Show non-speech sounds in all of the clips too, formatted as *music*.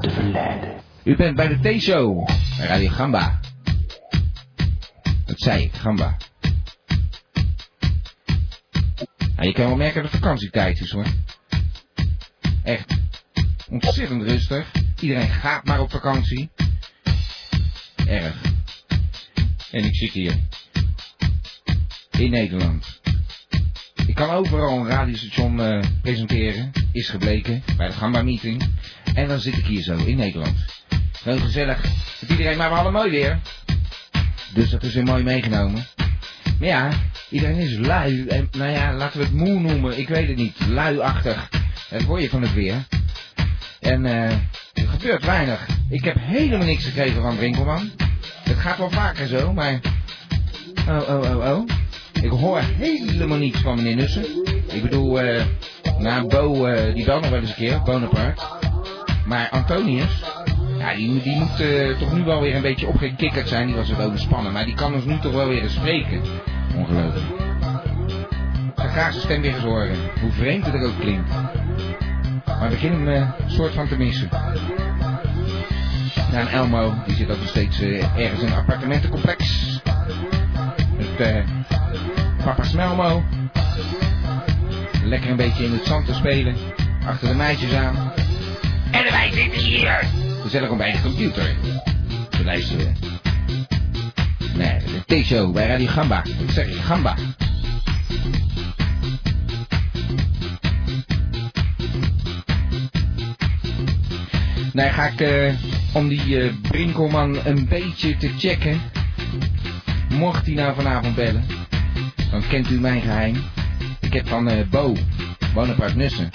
te. U bent bij de T-show, Radio Gamba. Dat zei ik, Gamba. Nou, je kan wel merken dat het vakantietijd is hoor. Echt. Ontzettend rustig. Iedereen gaat maar op vakantie. Erg. En ik zit hier. In Nederland. Ik kan overal een radiostation eh, presenteren. Is gebleken. Bij de Gamba meeting. En dan zit ik hier zo in Nederland. Heel gezellig. Met iedereen, maar we hadden mooi weer. Dus dat is weer mooi meegenomen. Maar ja, iedereen is lui. En nou ja, laten we het moe noemen. Ik weet het niet. Luiachtig. Dat hoor je van het weer. En eh, er gebeurt weinig. Ik heb helemaal niks gekregen van Brinkelman. Het gaat wel vaker zo, maar... Oh, oh, oh, oh. Ik hoor helemaal niets van meneer Nussen. Ik bedoel, eh... nou, Bo, eh, die belt nog wel eens een keer, Bonaparte. Maar Antonius, ja, die, moet eh, toch nu wel weer een beetje opgekikkerd zijn. Die was er overspannen, maar die kan ons nu toch wel weer eens spreken. Ongelooflijk. Ik ga zijn stem weer eens horen. Hoe vreemd het er ook klinkt. Maar we beginnen hem eh, soort van te missen. En Elmo, die zit ook nog steeds eh, ergens in een appartementencomplex. Eh papa Smelmo. Lekker een beetje in het zand te spelen. Achter de meisjes aan. En wij zitten hier. Gezellig om bij de computer. Te luisteren. Nee, de T-show bij Radio Gamba. Wat zeg? Gamba. Nee, ga ik eh, om die eh, Brinkelman een beetje te checken. Mocht hij nou vanavond bellen, dan kent u mijn geheim. Ik heb van eh, Bo, Bonaparte Nussen,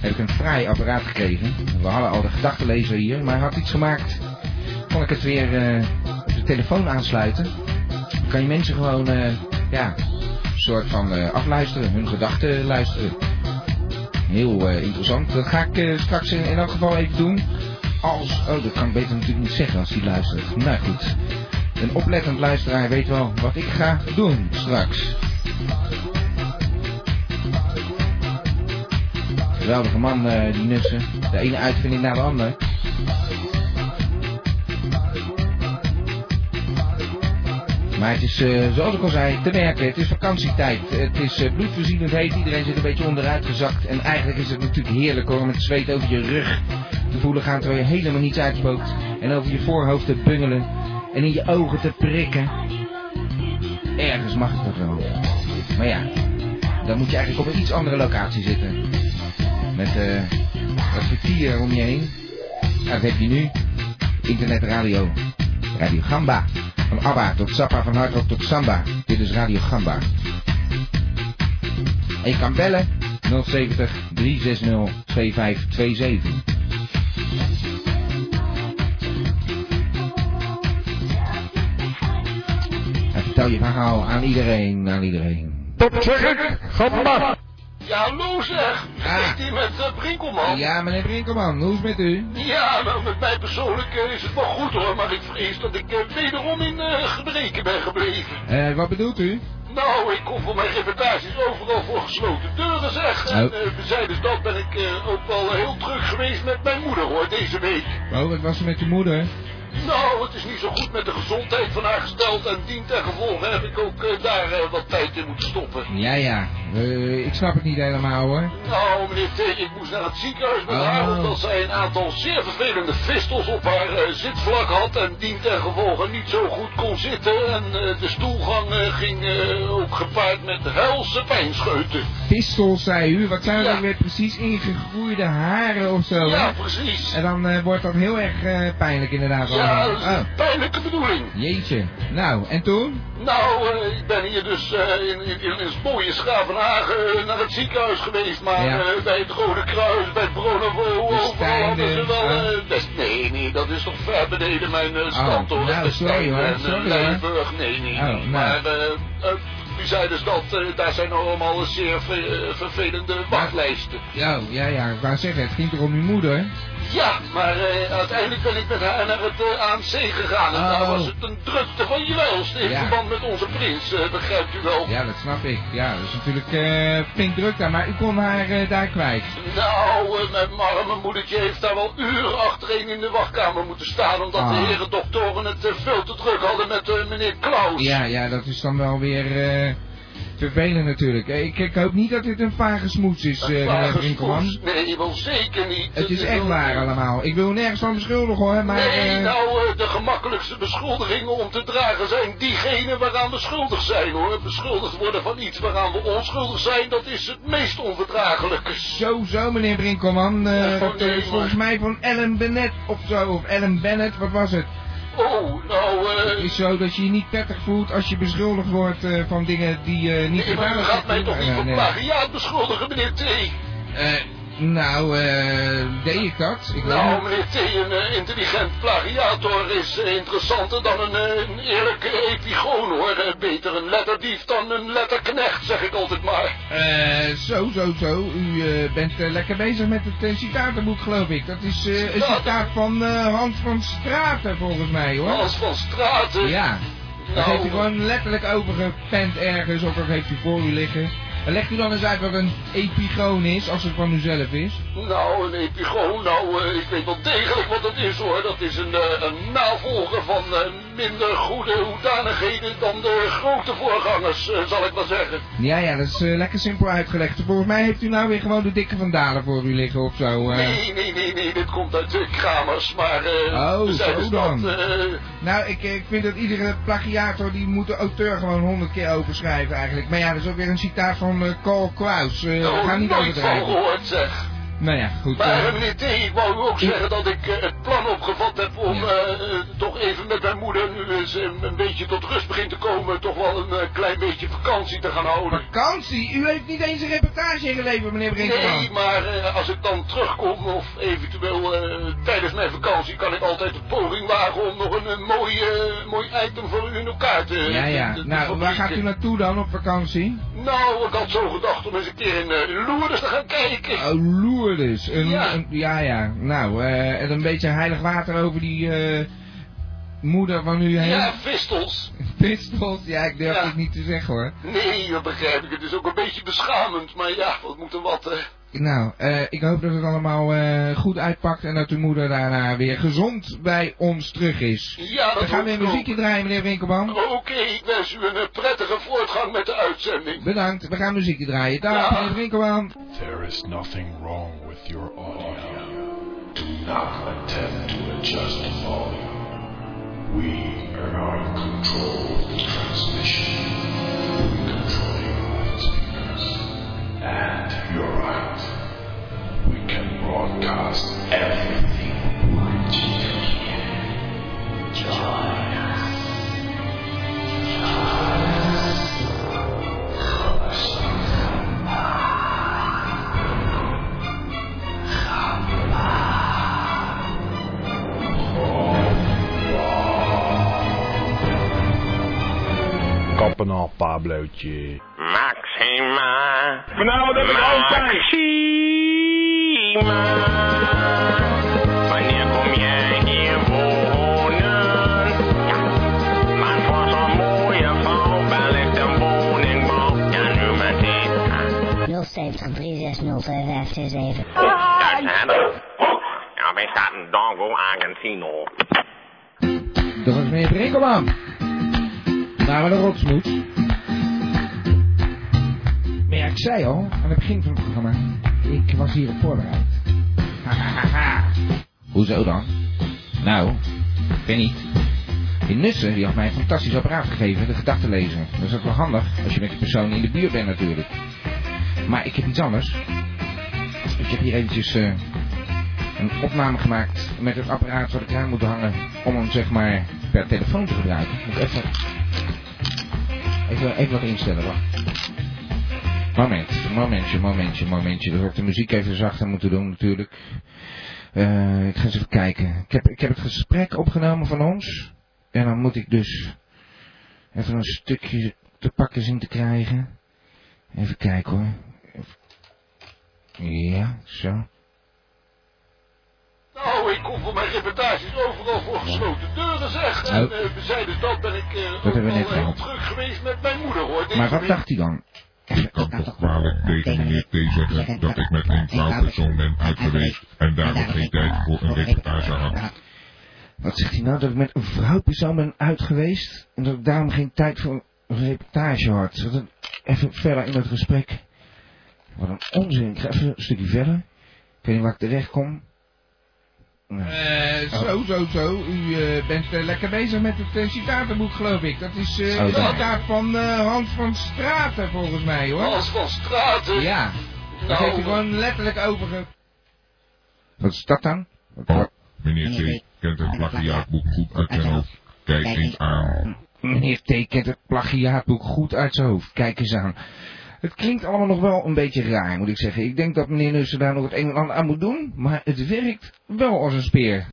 heb ik een fraai apparaat gekregen. We hadden al de gedachtenlezer hier, maar hij had iets gemaakt. Kon ik het weer eh, op de telefoon aansluiten. Dan kan je mensen gewoon, eh, ja, een soort van eh, afluisteren, hun gedachten luisteren. Heel eh, interessant. Dat ga ik eh, straks in, in elk geval even doen. Als, oh dat kan ik beter natuurlijk niet zeggen als hij luistert. Nou goed, een oplettend luisteraar weet wel wat ik ga doen straks. Geweldige man, eh, die Nussen. De ene uitvinding naar de ander. Maar het is, eh, zoals ik al zei, te merken. Het is vakantietijd. Het is uh, heet. Iedereen zit een beetje onderuit gezakt. En eigenlijk is het natuurlijk heerlijk hoor, met zweet over je rug te voelen gaan terwijl je helemaal niets uitspookt. En over je voorhoofd te bungelen. En in je ogen te prikken. Ergens mag het toch wel. Maar ja, dan moet je eigenlijk op een iets andere locatie zitten. Met eh wat vertier om je heen. Nou, dat heb je nu. Internetradio. Radio Gamba. Van ABBA tot Zappa, van Hardrock tot Samba. Dit is Radio Gamba. En je kan bellen 070 360 2527. En vertel je verhaal aan iedereen, aan iedereen. Zeg ik, Gamba. Ja, hallo zeg. Spreekt hier met uh, Brinkelman? Ja, meneer Brinkelman, hoe is het met u? Ja, nou, met mij persoonlijk eh, is het wel goed hoor, maar ik vrees dat ik uh, wederom in gebreken ben gebleven. Eh, wat bedoelt u? Nou, ik kom voor mijn reportages overal voor gesloten deuren zeg. En Oh. uh, bezijden dat ben ik uh, ook wel heel druk geweest met mijn moeder hoor, deze week. Oh, wat was er met uw moeder? Nou, het is niet zo goed met de gezondheid van haar gesteld en dien ten gevolge heb ik ook uh, daar wat tijd in moeten stoppen. Ja, ja. Uh, ik snap het niet helemaal hoor. Nou, meneer T, ik moest naar het ziekenhuis met Oh. haar omdat zij een aantal zeer vervelende vistels op haar uh, zitvlak had en dien ten gevolge niet zo goed kon zitten en uh, de stoelgang ging ook gepaard met helse pijnscheuten. Pistol, zei u. Wat zijn Ja. dat weer precies ingegroeide haren of zo? Ja, hè? precies. En dan eh, wordt dat heel erg eh, pijnlijk inderdaad. Ja, allemaal. dat is Oh, pijnlijke bedoeling. jeetje. Nou, en toen? Nou, eh, ik ben hier dus eh, in, in, in het mooie Schavenhagen eh, naar het ziekenhuis geweest. Maar Ja. eh, bij het Rode Kruis, bij het Bronovo, overal hadden ze eh, wel... best, nee, nee, dat is toch ver beneden mijn eh, stand hoor. nou, sorry, hoor, en, sorry, nee, nee, Oh, nee. nou. Maar u zei dus dat daar zijn allemaal zeer ve- vervelende wachtlijsten. Ja, ja, ja, ik wou zeggen, het ging toch om uw moeder? Ja, maar eh, uiteindelijk ben ik met haar naar het eh, AMC gegaan. En Oh. daar was het een drukte van juist in Ja. verband met onze prins, eh, begrijpt u wel. Ja, dat snap ik. Ja, dat is natuurlijk eh flink druk daar, maar u kon haar daar kwijt. Nou, mijn arme moedertje heeft daar wel uren achtereen in de wachtkamer moeten staan... omdat de Ah. heren doktoren het veel te druk hadden met meneer Klaus. Ja, ja, dat is dan wel weer vervelend natuurlijk. Eh, Ik, ik hoop niet dat dit een vage smoets is, eh meneer Brinkelman. smoes. Nee, wel zeker niet. Het is echt waar allemaal. Ik wil nergens van beschuldigen hoor, maar... nee, eh, nou, de gemakkelijkste beschuldigingen om te dragen zijn diegene waaraan we schuldig zijn, hoor. Beschuldigd worden van iets waaraan we onschuldig zijn, dat is het meest onverdraaglijke. Zo, zo, meneer Brinkelman. Ja, nee, maar- volgens mij van Ellen Bennett of zo. Of Ellen Bennett, wat was het? Oh, nou, Het eh... is zo dat je je niet prettig voelt als je beschuldigd wordt eh, van dingen die eh niet Nee, maar u gaat mij toch niet van plagiaat beschuldigen, meneer T. Eh, nou, eh, deed ik dat? Ik Nou, meneer T, een eh, intelligent plagiator is eh, interessanter dan een, eh, een eerlijke epigoon, hoor. Beter een letterdief dan een letterknecht, zeg ik altijd maar. Eh, zo, zo, zo. U eh, bent lekker bezig met het citatenboek, geloof ik. Dat is een citaat van Hans van Straten, volgens mij, hoor. Hans van Straten. Ja. Dat Nou, heeft u gewoon letterlijk overgepend ergens, of dat heeft u voor u liggen. En legt u dan eens uit wat een epigoon is, als het van uzelf is. Nou, een epigoon, nou, eh, ik weet wel degelijk wat dat is hoor. Dat is een, eh, een navolger van eh, minder goede hoedanigheden dan de grote voorgangers, zal ik maar zeggen. Ja, ja, dat is lekker simpel uitgelegd. Volgens mij heeft u nou weer gewoon de dikke vandalen voor u liggen of zo. Nee, nee, nee, nee, dit komt uit de kramers, maar Oh, zo dus dan. dat, Nou, ik, ik vind dat iedere plagiator, die moet de auteur gewoon honderd keer overschrijven eigenlijk. Maar ja, dat is ook weer een citaat van eh Carl Kraus. Eh oh, ga niet nooit van overdrijven. gehoord zeg. Nou ja, goed. Maar eh, meneer T, ik wou u ook zeggen dat ik eh, het plan opgevat heb om Ja. eh, toch even met mijn moeder, nu eens een beetje tot rust begint te komen, toch wel een klein beetje vakantie te gaan houden. Vakantie? U heeft niet eens een reportage ingeleverd, meneer Brinkman. Nee, maar als ik dan terugkom of eventueel tijdens mijn vakantie kan ik altijd de poging wagen om nog een, een mooi, mooi item voor u in elkaar te Ja, ja. Nou, waar gaat u naartoe dan op vakantie? Nou, ik had zo gedacht om eens een keer in Lourdes te gaan kijken. Oh, Een, Ja. een- ja, ja. Nou, eh, en een beetje heilig water over die eh, moeder van u heen. ja, vistels. *laughs* Pistols? Ja, ik durf Ja. het niet te zeggen hoor. Nee, dat begrijp ik. Het is ook een beetje beschamend. Maar ja, wat moet er wat, hè? Nou, eh, ik hoop dat het allemaal eh, goed uitpakt en dat uw moeder daarna weer gezond bij ons terug is. Ja, dat gaan we hoop weer muziekje draaien, meneer Winkelman. Oké, ik wens u een eh, prettige voortgang met de uitzending. Bedankt, we gaan muziekje draaien. Dag, Ja. meneer Winkelman. There is nothing wrong with your audio. Do not attempt to adjust the volume. We Kappen al, Pablootje. Maxima. Vanavond heb ik altijd. Maxima. Wanneer kom jij hier wonen? Ja, maar voor zo'n mooie vrouw bel ik de woningbouw. Ja, nu meteen. Ah, 070 360 5567. Daar zijn we. Ja, wij staat in Dongo, Argentino. Dat was meneer Brinkelman. Wat een rotsmoed. Maar ja, ik zei al, aan het begin van het programma, ik was hierop voorbereid. Hahaha. *laughs* Hoezo dan? Nou, ik weet niet. Die Nussen die had mij een fantastisch apparaat gegeven, de gedachtenlezer. Dat is ook wel handig, als je met die persoon in de buurt bent natuurlijk. Maar ik heb iets anders. Ik heb hier eventjes eh, een opname gemaakt met het apparaat wat ik aan moet hangen. Om hem zeg maar per telefoon te gebruiken. Moet even, even, even wat instellen, wacht. Moment, momentje, momentje, momentje. Dan heb de muziek even zachter moeten doen natuurlijk. Eh, ik ga eens even kijken. Ik heb, ik heb het gesprek opgenomen van ons. En dan moet ik dus even een stukje te pakken zien te krijgen. Even kijken hoor. Ja, zo. Nou, voor mijn reportages overal voor gesloten deuren, zeg. En Oh. eh, bezijden dat ben ik eh, Dat hebben we net al heel gehad. druk geweest met mijn moeder, hoor. Deze Maar wat dacht hij dan? Ik kan toch kwalijk tegen meneer T zeggen dat ik met een vrouwpersoon ben uit geweest en daarom geen tijd voor een reportage had. Wat zegt hij nou? Dat ik met een vrouwpersoon ben uit geweest. En dat ik daarom geen tijd voor een reportage had. Even verder in het gesprek. Wat een onzin. Ik ga even een stukje verder. Ik weet niet waar ik terecht kom. Eh, zo, zo, zo. U eh, bent eh, lekker bezig met het uh, citatenboek, geloof ik. Dat is eh Oh, een daar. citaat van eh, Hans van Straten, volgens mij, hoor. Hans van Straten. Ja, dat Nou, heeft hij gewoon letterlijk overge... Wat is dat dan? Oh, meneer T kent het plagiaatboek goed uit zijn hoofd. Kijk eens aan. Meneer T kent het plagiaatboek goed uit zijn hoofd. Kijk eens aan. Het klinkt allemaal nog wel een beetje raar, moet ik zeggen. Ik denk dat meneer Nussen daar nog het een en ander aan moet doen. Maar het werkt wel als een speer.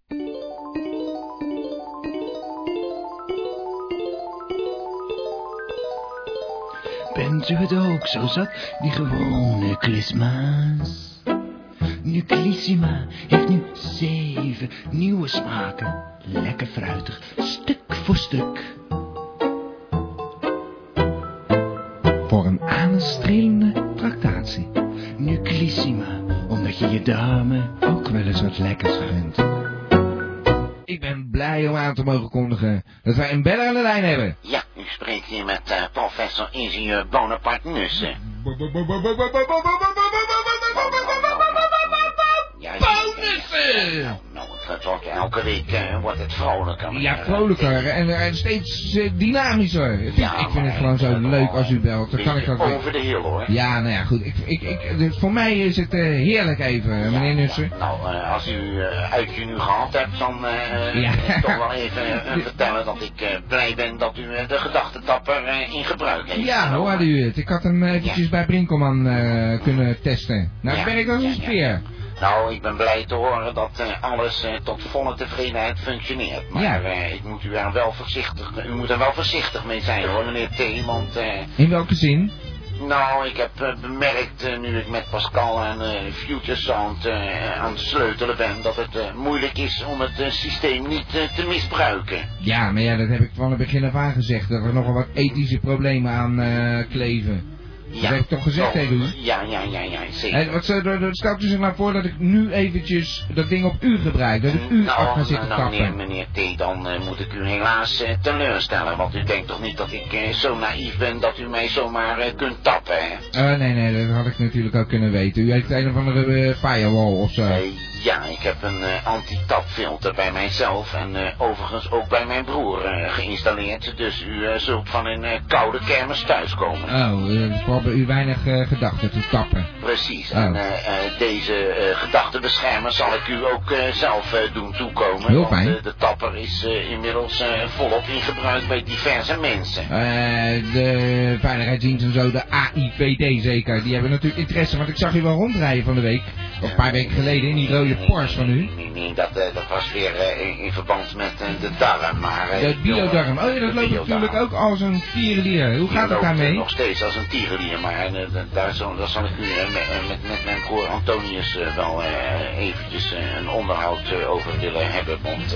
Bent u het ook zo zat, die gewone klisma's? Nuclissima heeft nu zeven nieuwe smaken. Lekker fruitig, stuk voor stuk. Voor een aanstrelende tractatie. Nuclissima, omdat je je dame ook wel eens wat lekkers gunt. Ik ben blij om aan te mogen kondigen dat wij een beller aan de lijn hebben. Ja, u spreekt hier met eh, professor ingenieur Bonaparte Nussen. Bonussen! Wordt elke week eh, wordt het vrolijker. Ja, vrolijker en, en steeds eh, dynamischer. Is- Ja, ik vind het gewoon zo ik- leuk als u belt. Dan kan ik dat... Over de hill hoor. Ja, nou ja, goed. Ik, ik, ik, dus voor mij is het eh, heerlijk even, Ja, meneer Nussen. ja. Nou, eh, als u eh, uitje nu gehad hebt, dan Ja. ik toch wel even vertellen dat ik blij ben dat u de gedachtentapper in gebruik heeft. Ja, genomen. hoorde u het. Ik had hem eventjes bij Brinkelman kunnen testen. Nou, Ja, het werkt als een ja, ja. speer. Nou, ik ben blij te horen dat eh, alles eh, tot volle tevredenheid functioneert. Maar Ja. eh, ik moet u er wel voorzichtig, u moet er wel voorzichtig mee zijn hoor, meneer T. Want, In welke zin? nou, ik heb bemerkt nu ik met Pascal en Future Sound aan het sleutelen ben, dat het moeilijk is om het systeem niet te misbruiken. Ja, maar ja, dat heb ik van het begin af aan gezegd. Dat er nogal wat ethische problemen aan kleven. Ja. Dat heb ik toch gezegd tegen u? Ja, ja, ja, ja, zeker. En wat stelt u zich nou voor dat ik nu eventjes dat ding op u gebruik? Dat ik u af ga nou, zitten nou, meneer, T, dan eh, moet ik u helaas eh, teleurstellen. Want u denkt toch niet dat ik eh, zo naïef ben dat u mij zomaar kunt tappen, hè? Nee, nee, dat had ik natuurlijk ook kunnen weten. U heeft een of andere firewall of zo. Ja, ik heb een eh, anti-tapfilter bij mijzelf en eh, overigens ook bij mijn broer eh, geïnstalleerd. Dus u zult van een koude kermis thuiskomen. Oh, uh, probeer u weinig gedachten te tappen. Precies, Oh. en deze gedachtenbeschermer zal ik u ook zelf doen toekomen. Heel want fijn. eh, de tapper is inmiddels volop in gebruik bij diverse mensen. Eh, de veiligheidsdienst en zo, de AIVD zeker, die hebben natuurlijk interesse. Want ik zag u wel rondrijden van de week, een paar weken geleden, in die rode Porsche van u. Dat, eh, dat was weer eh, in, in verband met eh, de darm, maar... De biodarm. Oh ja, dat loopt natuurlijk ook als een tierenlier. Hoe gaat het daarmee? nog steeds als een tierenlier, maar da- daar, zal, daar zal ik u eh, met, met, met mijn broer Antonius wel eventjes een onderhoud over willen hebben, want...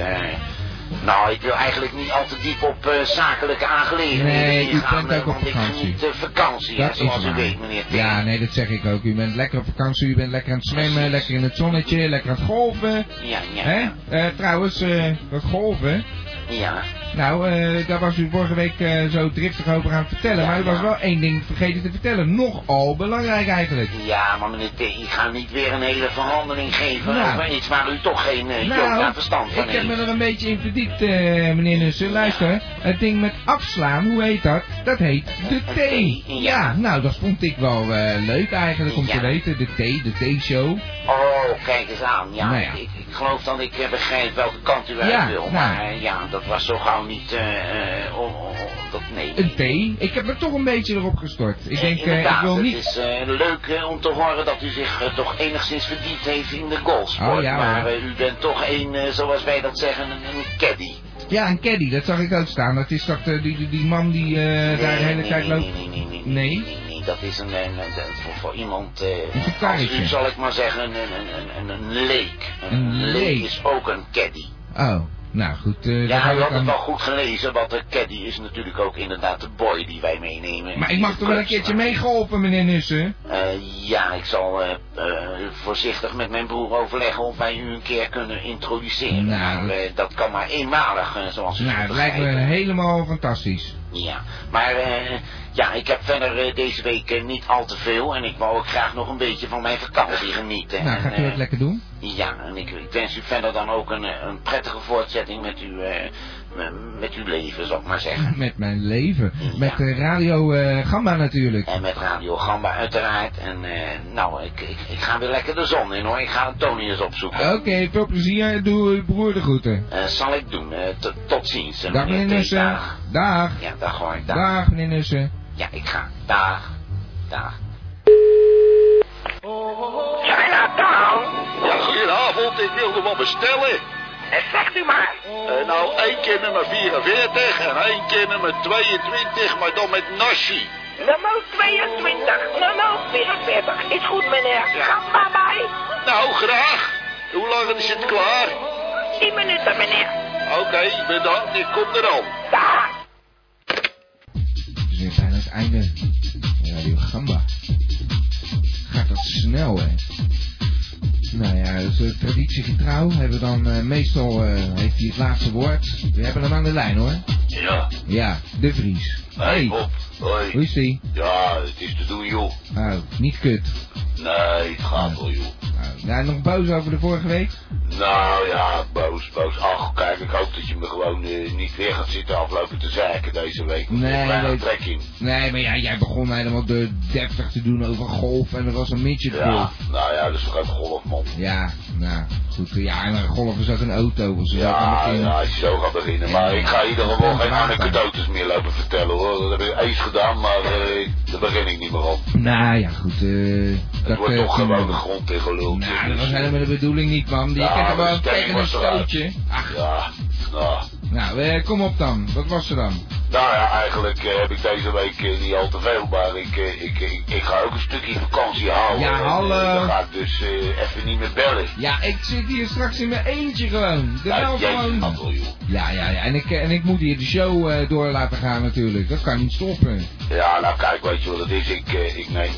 nou, ik wil eigenlijk niet al te diep op eh, zakelijke aangelegenheden Nee, u bent ook eh, op want ik vakantie. geniet vakantie, Dat zoals u weet, meneer T. Ja, nee, dat zeg ik ook. U bent lekker op vakantie, u bent lekker aan het zwemmen, lekker in het zonnetje, lekker aan het golven. ja, ja. Hè? Eh, trouwens, dat golven, ja. nou, eh, daar was u vorige week eh, zo driftig over aan het vertellen. Ja, maar u was ja. wel één ding vergeten te vertellen. Nogal belangrijk eigenlijk. Ja, maar meneer T, ik ga niet weer een hele verhandeling geven Nou. over iets waar u toch geen uh, Nou, verstand van ik heb me heeft. er een beetje in verdiept, meneer Nussen. Luister, het ding met afslaan, hoe heet dat? Dat heet de T. Ja. Nou, dat vond ik wel leuk eigenlijk om te weten. De T, de T-show. Oh, kijk eens aan. Ja, Nou. Ik, ik geloof dat ik begrijp welke kant u uit wil. nou. Maar ja, dat was zo gauw niet... oh, dat, nee. Een thee? Ik heb er toch een beetje erop gestort. Ik Eh, denk, ik wil Het niet... is eh, leuk om te horen dat u zich toch enigszins verdiept heeft in de golfsport. Oh, ja, maar u bent toch een, zoals wij dat zeggen, een, een caddy. Ja, een caddy, dat zag ik uitstaan. Dat is toch die, die, die man die daar de hele nee, tijd loopt? Nee, nee, nee. Nee? dat is een, een, voor, voor iemand, Een als u zal ik maar zeggen, een, een, een, een, een leek. Een, Een leek leek. is ook een caddy. Oh, nou goed. eh, dan Ja, u had het aan- wel goed gelezen, want de caddy is natuurlijk ook inderdaad de boy die wij meenemen. Maar ik mag toch wel een keertje meegeholpen, meneer Nussen? Eh, ja, ik zal eh, eh, voorzichtig met mijn broer overleggen of wij u een keer kunnen introduceren. Nou, maar, dat kan maar eenmalig, zoals u Nou, dat lijkt me helemaal fantastisch. Ja, maar eh, ja, ik heb verder eh, deze week eh, niet al te veel en ik wou ook graag nog een beetje van mijn vakantie genieten. Nou, gaat u dat lekker doen? Ja, en ik, ik wens u verder dan ook een, een prettige voortzetting met uw, met uw leven, zal ik maar zeggen. *laughs* Met mijn leven. Ja. Met de Radio eh, Gamba natuurlijk. En met Radio Gamba uiteraard. En eh, nou, ik, ik, ik ga weer lekker de zon in hoor. Ik ga Tony eens opzoeken. Oké, veel plezier. Doe uw broer de groeten. Eh, zal ik doen. Eh, tot ziens. eh, Dag meneer. Nussen. Dag. Dag. Ja, dag hoor. Dag. Dag meneer Nussen. Ja, ik ga. Dag. Dag. China Town. Ja, goedenavond. Ik wilde wat bestellen. Zegt u maar. Eh, nou, één keer nummer 44 en één keer nummer 22, maar dan met nasi. Nummer 22, nummer 44. Is goed, meneer. Ga maar bij. Nou, graag. Hoe lang is het klaar? 10 minuten, meneer. Oké, bedankt. Ik kom eraan. Dag. Het is weer bijna het einde. Radio Gamba. Gaat dat snel, hè? Nou uh, traditiegetrouw hebben we dan eh, meestal, eh, heeft hij het laatste woord. We hebben hem aan de lijn, hoor. Ja. Ja, De Vries. Hey, Bob. Hoi. Hoe is die? Ja, het is te doen, joh. Oh, niet kut. Nee, het gaat wel, joh. Ja, nog boos over de vorige week? Nou ja, boos, boos. Ach, kijk, ik hoop dat je me gewoon eh, niet weer gaat zitten aflopen te zeiken deze week. Nee, nee. trek in. Nee, maar ja, jij begon helemaal de deftig te doen over golf en er was een midget Ja, golf. nou ja, dat is toch ook golf, man. Ja, nou, goed. Ja, en golf is ook een auto. Dus ja, Ja, als je zo gaat beginnen. Maar ik ga in ieder geval geen anekdotes meer lopen vertellen, hoor. Dat heb ik eens gedaan, maar eh, daar begin ik niet meer op. Nou ja, goed. eh Het dat wordt toch gewoon de grond tegen Nou, dat was helemaal de bedoeling niet, man. Kent er maar tegen een stootje. Ach, Ja, nou. nou, eh, kom op dan. Wat was er dan? Nou ja, eigenlijk eh, heb ik deze week eh, niet al te veel, maar ik, eh, ik, ik, ik ga ook een stukje vakantie houden. Ja, En, hallo. dan ga ik dus even niet meer bellen. Ja, ik zit hier straks in mijn eentje gewoon. De Ja, gewoon. joh. Ja, ja, ja. En ik, en ik moet hier de show door laten gaan natuurlijk. Dat kan niet stoppen. Ja, nou kijk, weet je wat het is? Ik, ik, neem,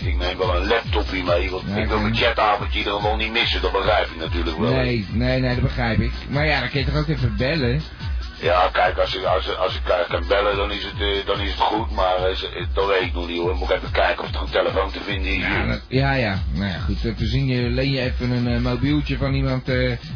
ik neem wel een laptopje mee, want Ja, ik wil mijn chatavondje ieder geval niet missen, dat begrijp ik natuurlijk wel. Nee, nee, nee, dat begrijp ik. Maar ja, dan kun je toch ook even bellen? Ja, kijk, als ik, als, als ik eh, kan bellen, dan is het, eh, dan is het goed, maar eh, dat weet ik nog niet hoor. Moet ik even kijken of er een telefoon te vinden is. Ja, dat- ja, ja. Nou ja, goed. eh, Voorzien je, leen je even een mobieltje van iemand.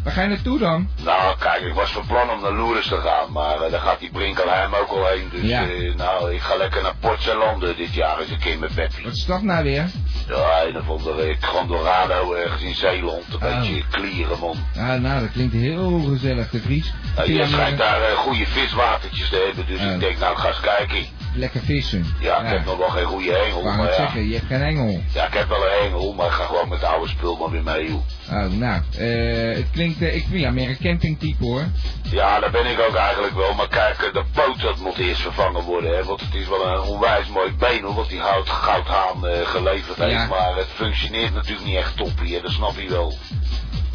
waar ga je naartoe dan? Nou, kijk, ik was van plan om naar Lourdes te gaan, maar daar gaat die Brinkelheim ook al heen. Dus Ja. nou, ik ga lekker naar Port Zalande dit jaar eens een keer met Peppy. Wat is dat nou weer? Ja, een of andere Grandorado ergens in Zeeland. Een Oh. beetje klieren, man. Ah, nou, dat klinkt heel gezellig, de Vries. Nou, je schijnt daar goede viswatertjes te hebben, dus ik denk, nou, ga eens kijken. Lekker vissen. Ja, ik heb nog wel geen goede hengel, Ik maar zeggen, je hebt geen engel. Ja, ik heb wel een hengel, maar ik ga gewoon met de oude spul maar weer mee, joh. Oh, nou, eh, het klinkt, eh, ik vind ja, meer een campingtype hoor. Ja, daar ben ik ook eigenlijk wel. Maar kijk, eh, de poot dat moet eerst vervangen worden. Hè, want het is wel een onwijs mooi been wat die hout, goudhaan eh, geleverd heeft. Maar het functioneert natuurlijk niet echt top hier, dat snap je wel.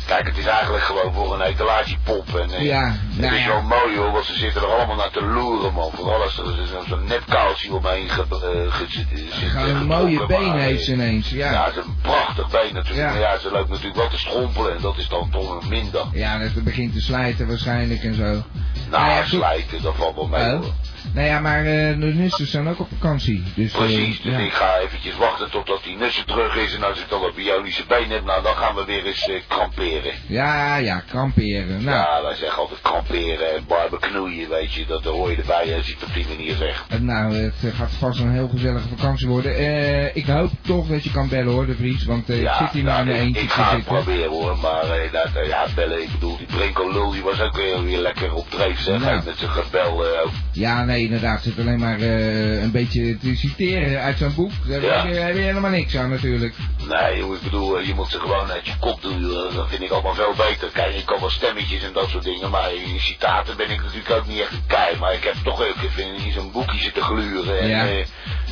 Kijk, het is eigenlijk gewoon voor een etalagepop. En eh, Ja, het nou is ja. wel mooi hoor, want ze zitten er allemaal naar te loeren man. Vooral als er zo- zo'n nepkaaltje omheen ge, eh, ge- zit. zit Gewoon een mooie been maar, eh, heeft ze ineens, Ja, ja. het is een prachtig been natuurlijk. Ja. Maar ja, ze loopt natuurlijk wel te schompelen en dat is dan toch minder. Ja, dat begint te slijten waarschijnlijk en zo. Nou, Nou ja, slijten, dat valt wel mee Oh. hoor. Nou ja, maar eh, de nusters zijn ook op vakantie. Dus, eh, Precies, dus ja. ik ga eventjes wachten totdat die nussen terug is. En als ik dan wat bionische been heb, nou dan gaan we weer eens eh, kramperen. Ja, ja, kramperen. Nou, Ja, wij zeggen altijd kramperen en barbeknoeien, weet je. Dat hoor je erbij als je het op die manier zegt. nou, het gaat vast een heel gezellige vakantie worden. Ik hoop toch dat je kan bellen hoor, de Vries. Want ik zit hier maar in nou, mijn ik, eentje ik ga het proberen hoor, maar dat, ja, bellen, ik bedoel, die Brinko Lul, die was ook weer, weer lekker op dreef, zeg. Nou. Met zijn gebel. Ja, nee, inderdaad. Zit alleen maar eh, een beetje te citeren uit zijn boek. Daar Ja. heb, je, heb je helemaal niks aan natuurlijk. Nee, joh, ik bedoel, eh, je moet ze gewoon uit je kop doen. Dat vind ik allemaal veel beter. Kijk, ik kan wel stemmetjes en dat soort dingen, maar in citaten ben ik natuurlijk ook niet echt een kei. Maar ik heb toch ook even in zo'n boekje zitten gluren. En, Ja.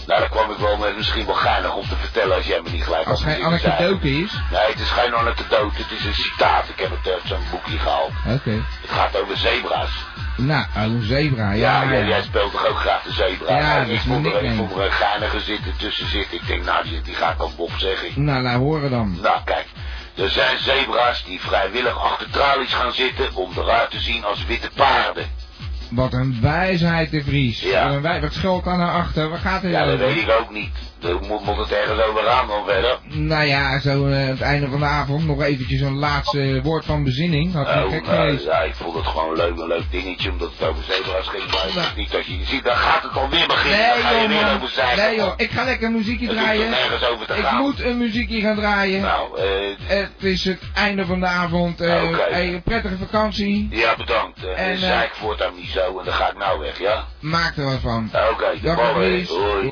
Eh, nou, daar kwam ik wel met misschien wel geinig om te vertellen als jij me niet gelijk Als had geen gezien, zei. anekdote is. Nee, het is geen anekdote, het is een citaat. Ik heb het uit zo'n boekje gehaald. Oké. Het gaat over zebra's. Nou, oh, een zebra. Ja, Ja, jij, speelt toch ook graag de zebra? Ja, Nou, ik is vond er, ik vond er een geinige zitten tussen zitten. Ik denk, nou, die, die ga ik aan Bob zeggen. Nou, laat horen dan. Nou, kijk. Er zijn zebra's die vrijwillig achter tralies gaan zitten om eruit te zien als witte paarden. Wat een wijsheid, de Vries. Ja. Wat, een wij- wat schuilt daar naar achter? Waar gaat het Ja, dat weet ik ook niet. Dan moet, moet het ergens over gaan dan verder. Nou ja, zo eh, aan het einde van de avond nog eventjes een laatste woord van bezinning. Had Oh, gek nou, ja, ik vond het gewoon leuk, een leuk dingetje, omdat het over zebra's ging. Maar het is niet dat je ziet, dan gaat het alweer beginnen. dan ga je Nee weer over zeiken. Nee joh, ik ga lekker een muziekje draaien. nergens over te Ik gaan. moet een muziekje gaan draaien. Nou, eh, Het is het einde van de avond. eh Oké. hey, een prettige vakantie. ja, bedankt. En, eh, zei ik voortaan niet zo en dan ga ik nou weg, ja? Maak er wat van. Oké, de Dag, ballen. Hoi.